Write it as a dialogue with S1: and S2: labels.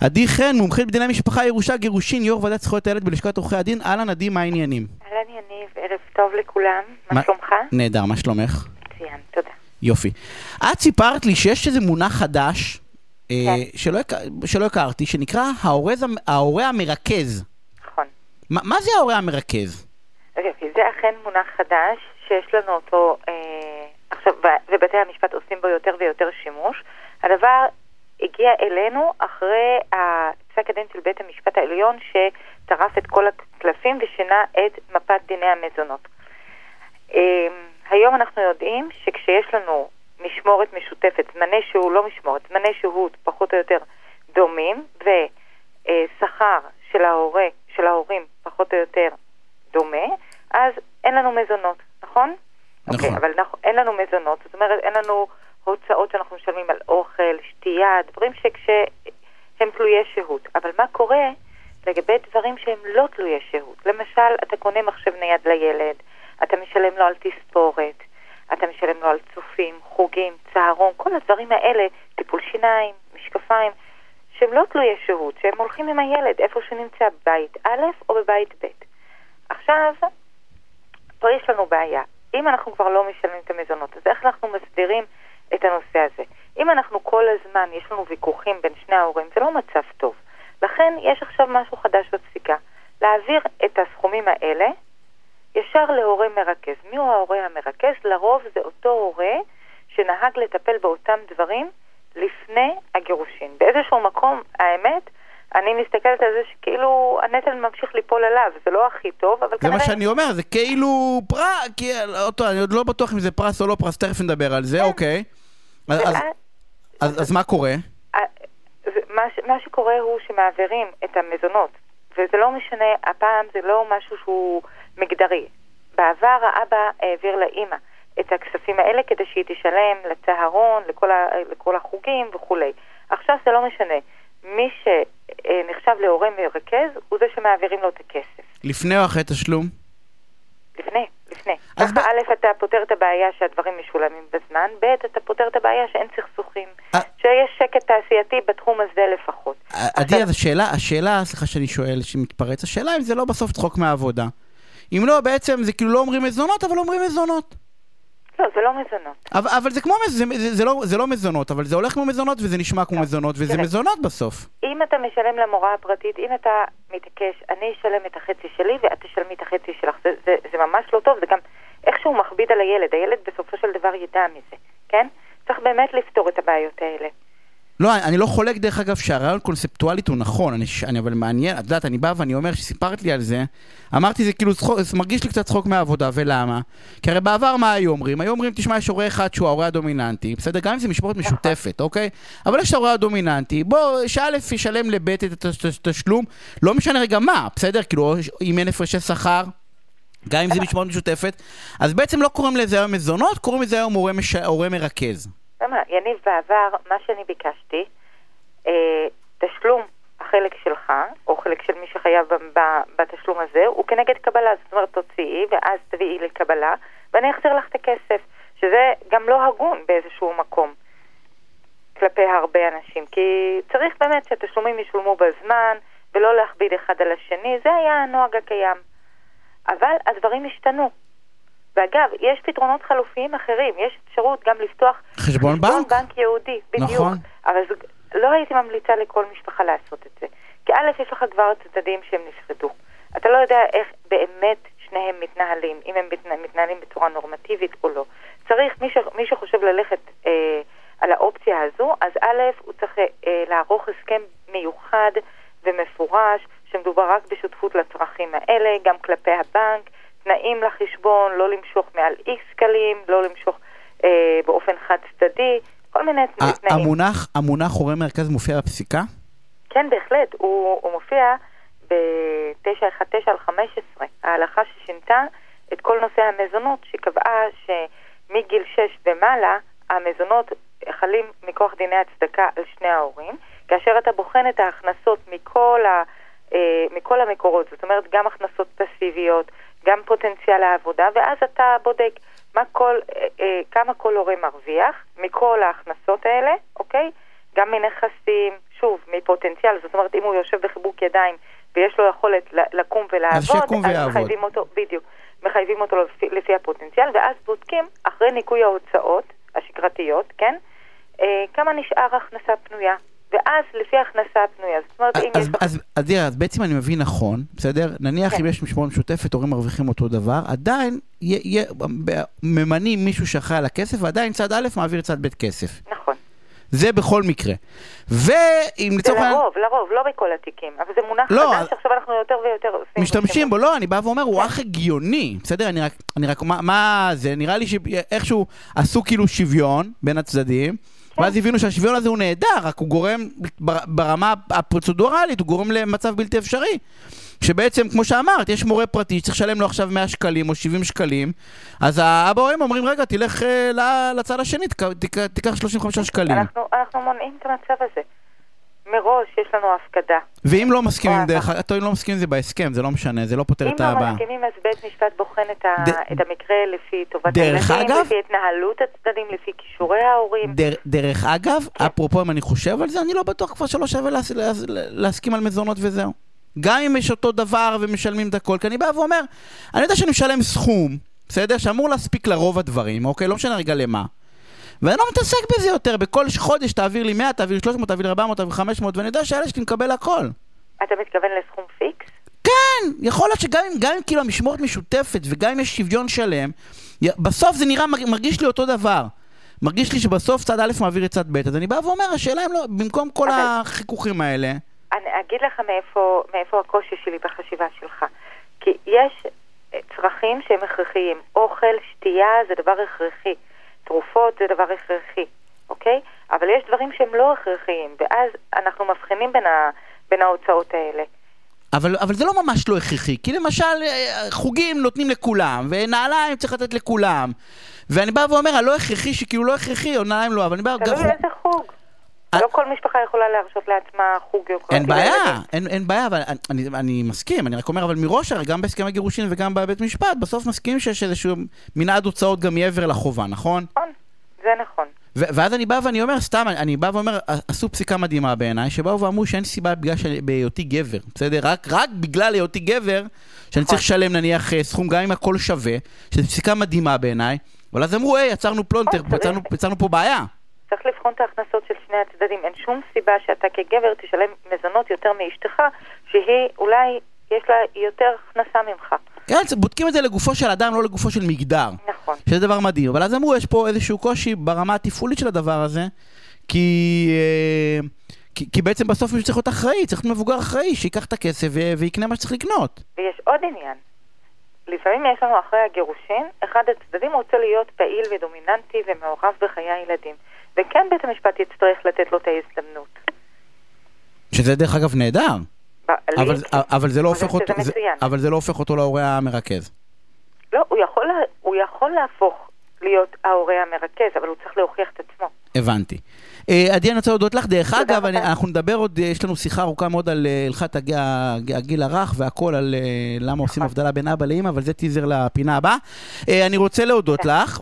S1: עדי חן, מומחית בדיני משפחה, ירושה, גירושין, יו"ר ועדת זכויות הילד בלשכת עורכי הדין. אהלן, עדי, מה העניינים?
S2: אהלן יניב, ערב טוב לכולם, מה שלומך?
S1: נהדר, מה שלומך?
S2: מצוין, תודה.
S1: יופי. את סיפרת לי שיש איזה מונח חדש, אה,
S2: כן.
S1: שלא הכ- שלא הכרתי, שנקרא ההורז ההורה המרכז.
S2: נכון.
S1: מה מה זה ההורה המרכז?
S2: אוקיי, זה אכן מונח חדש שיש לנו אותו אה, עכשיו, ובתי המשפט עושים בו יותר ויותר שימוש. הדבר הגיע אלינו אחרי פסק הדין של בית המשפט העליון שטרף את כל הקלפים ושינה את מפת דיני המזונות. אה, היום אנחנו יודעים שכשיש לנו משמורת משותפת, זמני שהוא לא משמורת, זמני שהות פחות או יותר דומים, ושכר של ההורה, של ההורים פחות או יותר דומה, אז אין לנו מזונות, נכון?
S1: נכון.
S2: אוקיי, אבל אנחנו, אין לנו מזונות, זאת אומרת אין לנו הוצאות שאנחנו משלמים על אוכל, שתייה, דברים שכשהם תלויי שהות. אבל מה קורה לגבי דברים שהם לא תלויי שהות? למשל, אתה קונה מחשב נייד לילד, אתה משלם לו על תספורת, אתה משלם לו על צופים, חוגים, צהרון, כל הדברים האלה, טיפול שיניים, משקפיים, שהם לא תלויי שהות, שהם הולכים עם הילד איפה שנמצא, בבית א' או בבית ב'. עכשיו, פה יש לנו בעיה. אם אנחנו כבר לא משלמים את המזונות, אז איך אנחנו מסדירים את הנושא הזה? אם אנחנו כל הזמן, יש לנו ויכוחים בין שני ההורים, זה לא מצב טוב. לכן יש עכשיו משהו חדש בפסיקה. להעביר את הסכומים האלה ישר להורה מרכז. מי הוא ההורה המרכז? לרוב זה אותו הורה שנהג לטפל באותם דברים לפני הגירושין. באיזשהו מקום, האמת, אני מסתכלת על זה שכאילו הנטל ממשיך ליפול עליו, זה לא הכי טוב, אבל
S1: זה
S2: כנראה...
S1: מה שאני אומר, זה כאילו פרס, כי אותו, אני עוד לא בטוח אם זה פרס או לא פרס, תכף נדבר על זה, אוקיי. אז- אז-
S2: ואז-
S1: אז אז מה קורה?
S2: אה, זה- מה, ש- מה שקורה הוא שמעבירים את המזונות, וזה לא משנה, הפעם זה לא משהו שהוא מגדרי. בעבר האבא העביר לאימא את הכספים האלה כדי שהיא תשלם לצהרון, לכל, ה, לכל החוגים וכולי. עכשיו זה לא משנה. מי שנחשב להורה מרכז הוא זה שמעבירים לו את הכסף.
S1: לפני או אחרי תשלום?
S2: לפני, לפני.
S1: אז
S2: ככה
S1: ב-
S2: א', אתה פותר את הבעיה שהדברים משולמים בזמן, ב', אתה פותר את הבעיה שאין סכסוכים.
S1: אה.
S2: שיש שקט תעשייתי בתחום הזה לפחות.
S1: עדי, אז השאלה, השאלה, סליחה שאני שואל, שמתפרץ, השאלה אם זה לא בסוף צחוק מהעבודה. אם לא, בעצם זה כאילו לא אומרים מזונות, אבל אומרים מזונות.
S2: לא, זה לא מזונות.
S1: אבל, אבל זה כמו, זה, זה, זה, לא, זה לא מזונות, אבל זה הולך כמו מזונות וזה נשמע כמו מזונות, וזה
S2: תראה.
S1: מזונות בסוף.
S2: אם אתה משלם למורה הפרטית, אם אתה מתעקש, אני אשלם את החצי שלי ואת תשלמי את החצי שלך, זה, זה, זה ממש לא טוב, זה גם איכשהו מכביד על הילד, הילד בסופו של דבר ידע מזה, כן? צריך באמת לפתור את הבעיות האלה.
S1: לא, אני, לא חולק דרך אגב שהרעיון קונספטואלית הוא נכון, אני, אני אבל מעניין, את יודעת, אני בא ואני אומר, שסיפרת לי על זה, אמרתי זה כאילו, צחוק, זה מרגיש לי קצת צחוק מהעבודה, ולמה? כי הרי בעבר מה היו אומרים? היו אומרים, תשמע, יש הורה אחד שהוא ההורה הדומיננטי, בסדר? גם אם זה משמורת משותפת, אוקיי? אבל יש ההורה הדומיננטי, בוא, שא' ישלם לב' את התשלום, לא משנה רגע מה, בסדר? כאילו, אם אין הפרשי שכר, גם אם זה משמורת משותפת, אז בעצם לא קוראים לזה היום מזונות, קוראים לזה היום. הורה מרכז.
S2: למה, יניב, בעבר, מה שאני ביקשתי, אה, תשלום החלק שלך, או חלק של מי שחייב בתשלום הזה, הוא כנגד קבלה. זאת אומרת, תוציאי, ואז תביאי לקבלה, ואני אחזיר לך את הכסף. שזה גם לא הגון באיזשהו מקום כלפי הרבה אנשים. כי צריך באמת שהתשלומים ישולמו בזמן, ולא להכביד אחד על השני. זה היה הנוהג הקיים. אבל הדברים השתנו. ואגב, יש פתרונות חלופיים אחרים, יש אפשרות גם לפתוח
S1: חשבון בנק?
S2: בנק יהודי, בדיוק.
S1: נכון.
S2: אבל זה, לא הייתי ממליצה לכל משפחה לעשות את זה. כי א', יש לך כבר צדדים שהם נפרדו. אתה לא יודע איך באמת שניהם מתנהלים, אם הם מתנה- מתנהלים בצורה נורמטיבית או לא. צריך, מי, ש, מי שחושב ללכת אה, על האופציה הזו, אז א', הוא צריך אה, לערוך הסכם מיוחד ומפורש, שמדובר רק בשותפות לצרכים האלה, גם כלפי הבנק, תנאים לחשבון, לא למשוך מעל איקס שקלים, לא למשוך אה, באופן חד צדדי, כל מיני תנאים.
S1: המונח, המונח הורה מרכז מופיע בפסיקה?
S2: כן, בהחלט, הוא, הוא מופיע ב-919 על 15, ההלכה ששינתה את כל נושא המזונות, שקבעה שמגיל 6 ומעלה, המזונות חלים מכוח דיני הצדקה על שני ההורים, כאשר אתה בוחן את ההכנסות מכל, ה, אה, מכל המקורות, זאת אומרת גם הכנסות פסיביות, גם פוטנציאל העבודה, ואז אתה בודק מה כל, אה, אה, כמה כל הורה מרוויח מכל ההכנסות האלה, אוקיי? גם מנכסים, שוב, מפוטנציאל, זאת אומרת, אם הוא יושב בחיבוק ידיים ויש לו יכולת לקום ולעבוד,
S1: שיקום ויעבוד.
S2: מחייבים אותו, בדיוק, מחייבים אותו לפי, לפי הפוטנציאל, ואז בודקים, אחרי ניכוי ההוצאות השגרתיות, כן, אה, כמה נשאר הכנסה פנויה. ואז לפי ההכנסה הפנויה, זאת אומרת, אם
S1: אז,
S2: יש...
S1: אז, אז, תראה, אז בעצם אני מבין נכון, בסדר? נניח
S2: כן.
S1: אם יש משמורת משותפת, הורים מרוויחים אותו דבר, עדיין יהיה- ב- ממנים מישהו שאחראי על הכסף, ועדיין צד א' מעביר צד ב' כסף.
S2: נכון.
S1: זה בכל מקרה. ואם
S2: זה
S1: לצורך העניין...
S2: לרוב, לרוב, לא בכל התיקים, אבל זה מונח
S1: לא,
S2: חדש שעכשיו אנחנו יותר ויותר עושים.
S1: משתמשים בו, לא, אני בא ואומר, הוא
S2: כן.
S1: אך הגיוני, בסדר? אני רק, אני רק, מה, מה זה, נראה לי שאיכשהו עשו כאילו שוויון בין הצדדים. ואז הבינו שהשוויון הזה הוא נהדר, רק הוא גורם, בר- ברמה הפרוצדורלית, הוא גורם למצב בלתי אפשרי. שבעצם, כמו שאמרת, יש מורה פרטי שצריך לשלם לו עכשיו 100 שקלים או 70 שקלים, אז האבא או אמא אומרים, רגע, תלך אה, לצד השני, תיקח 35 שקלים.
S2: אנחנו מונעים את המצב הזה. מראש יש לנו הפקדה.
S1: ואם לא מסכימים. דרך אגב, אם לא מסכימים זה בהסכם, זה לא משנה, זה לא פותר
S2: אם
S1: את
S2: לא
S1: הבעיה.
S2: מסכימים, אז בית משפט בוחן את, ה,
S1: ד-
S2: את המקרה לפי טובת הילדים,
S1: אגב-
S2: לפי התנהלות הצדדים, לפי כישורי ההורים.
S1: דר, דרך אגב,
S2: כן.
S1: אפרופו אם אני חושב על זה, אני לא בטוח כבר שלא שווה להס, להס, להסכים על מזונות וזהו. גם אם יש אותו דבר ומשלמים את הכל, כי אני בא ואומר, אני יודע שאני משלם סכום, בסדר? שאמור להספיק לרוב הדברים, אוקיי? לא משנה רגע למה. ואני לא מתעסק בזה יותר, בכל חודש תעביר לי 100, תעביר לי 300, תעביר לי 400, תעביר לי 500, ואני יודע שהילד שלי מקבל הכל.
S2: אתה מתכוון לסכום פיקס?
S1: כן, יכול להיות שגם אם, גם אם כאילו המשמורת משותפת וגם אם יש שוויון שלם, בסוף זה נראה, מר- מרגיש לי אותו דבר. מרגיש לי שבסוף צד א' מעביר את צד ב', אז אני בא ואומר, השאלה אם לא, במקום כל
S2: אבל-
S1: החיכוכים האלה,
S2: אני אגיד לך מאיפה, מאיפה הקושי שלי בחשיבה שלך. כי יש אה, צרכים שהם הכרחיים. אוכל, שתייה זה דבר הכרחי. תרופות זה דבר הכרחי, אוקיי? אבל יש דברים שהם לא הכרחיים, ואז אנחנו מבחינים בין, ה, בין ההוצאות האלה.
S1: אבל, אבל זה לא ממש לא הכרחי, כי למשל אה, חוגים נותנים לכולם, ונעליים צריך לתת לכולם. ואני בא ואומר, הלא הכרחי שכאילו לא הכרחי, או נעליים לא, אבל אני בא...
S2: תלוי איזה חוג.
S1: אה-
S2: לא כל משפחה יכולה להרשות לעצמה חוג יוקרתי.
S1: אין בעיה. אין, אין בעיה, אבל אני, אני, מסכים, אני רק אומר, אבל מראש גם בהסכם הגירושין וגם בבית משפט, בסוף מסכימים שיש איזשהו מנעד הוצאות גם מעבר לחובה, נכון?
S2: נכון, זה נכון.
S1: ואז אני בא ואני אומר, סתם, אני, אני בא ואומר, עשו פסיקה מדהימה בעיניי, שבאו ואמרו שאין סיבה בגלל שאני- בהיותי גבר, בסדר? רק, רק בגלל היותי גבר, שאני צריך לשלם נניח אה, סכום גם אם הכל שווה, שזו פסיקה מדהימה בעיניי, אבל אז אמרו, היי, יצרנו פלונטר,
S2: נכון,
S1: יצרנו פה בעיה.
S2: צריך לבחון את ההכנסות של שני הצדדים. אין שום סיבה שאתה כגבר תשלם מזונות יותר מאשתך, שהיא אולי יש לה יותר הכנסה ממך.
S1: כן, בודקים את זה לגופו של אדם, לא לגופו של מגדר.
S2: נכון.
S1: שזה דבר מדהים, אבל אז אמרו, יש פה איזשהו קושי ברמה התפעולית של הדבר הזה, כי, אה, כי, כי בעצם בסוף מישהו צריך להיות אחראי, צריך להיות מבוגר אחראי, שייקח את הכסף ו- ויקנה מה שצריך לקנות.
S2: ויש עוד עניין. לפעמים יש לנו אחרי הגירושין, אחד הצדדים רוצה להיות פעיל ודומיננטי ומעורב בחיי הילדים. וכן בית המשפט יצטרך לתת לו את ההזדמנות.
S1: שזה דרך אגב נהדר, אבל, אבל, זה לא הופך אותו, זה. אבל זה לא הופך אותו להורה המרכז.
S2: לא, הוא יכול, הוא יכול להפוך להיות ההורה המרכז, אבל הוא צריך להוכיח את עצמו.
S1: הבנתי. אה, עדי, אני רוצה להודות לך. דרך אגב, אני. אנחנו נדבר עוד, אה, יש לנו שיחה ארוכה מאוד על אה, הלכת הג- הג- הגיל הרך והכל, על למה עושים
S2: נכון.
S1: הבדלה בין אבא לאמא, אבל זה טיזר לפינה הבאה. אה, אני רוצה להודות
S2: כן.
S1: לך,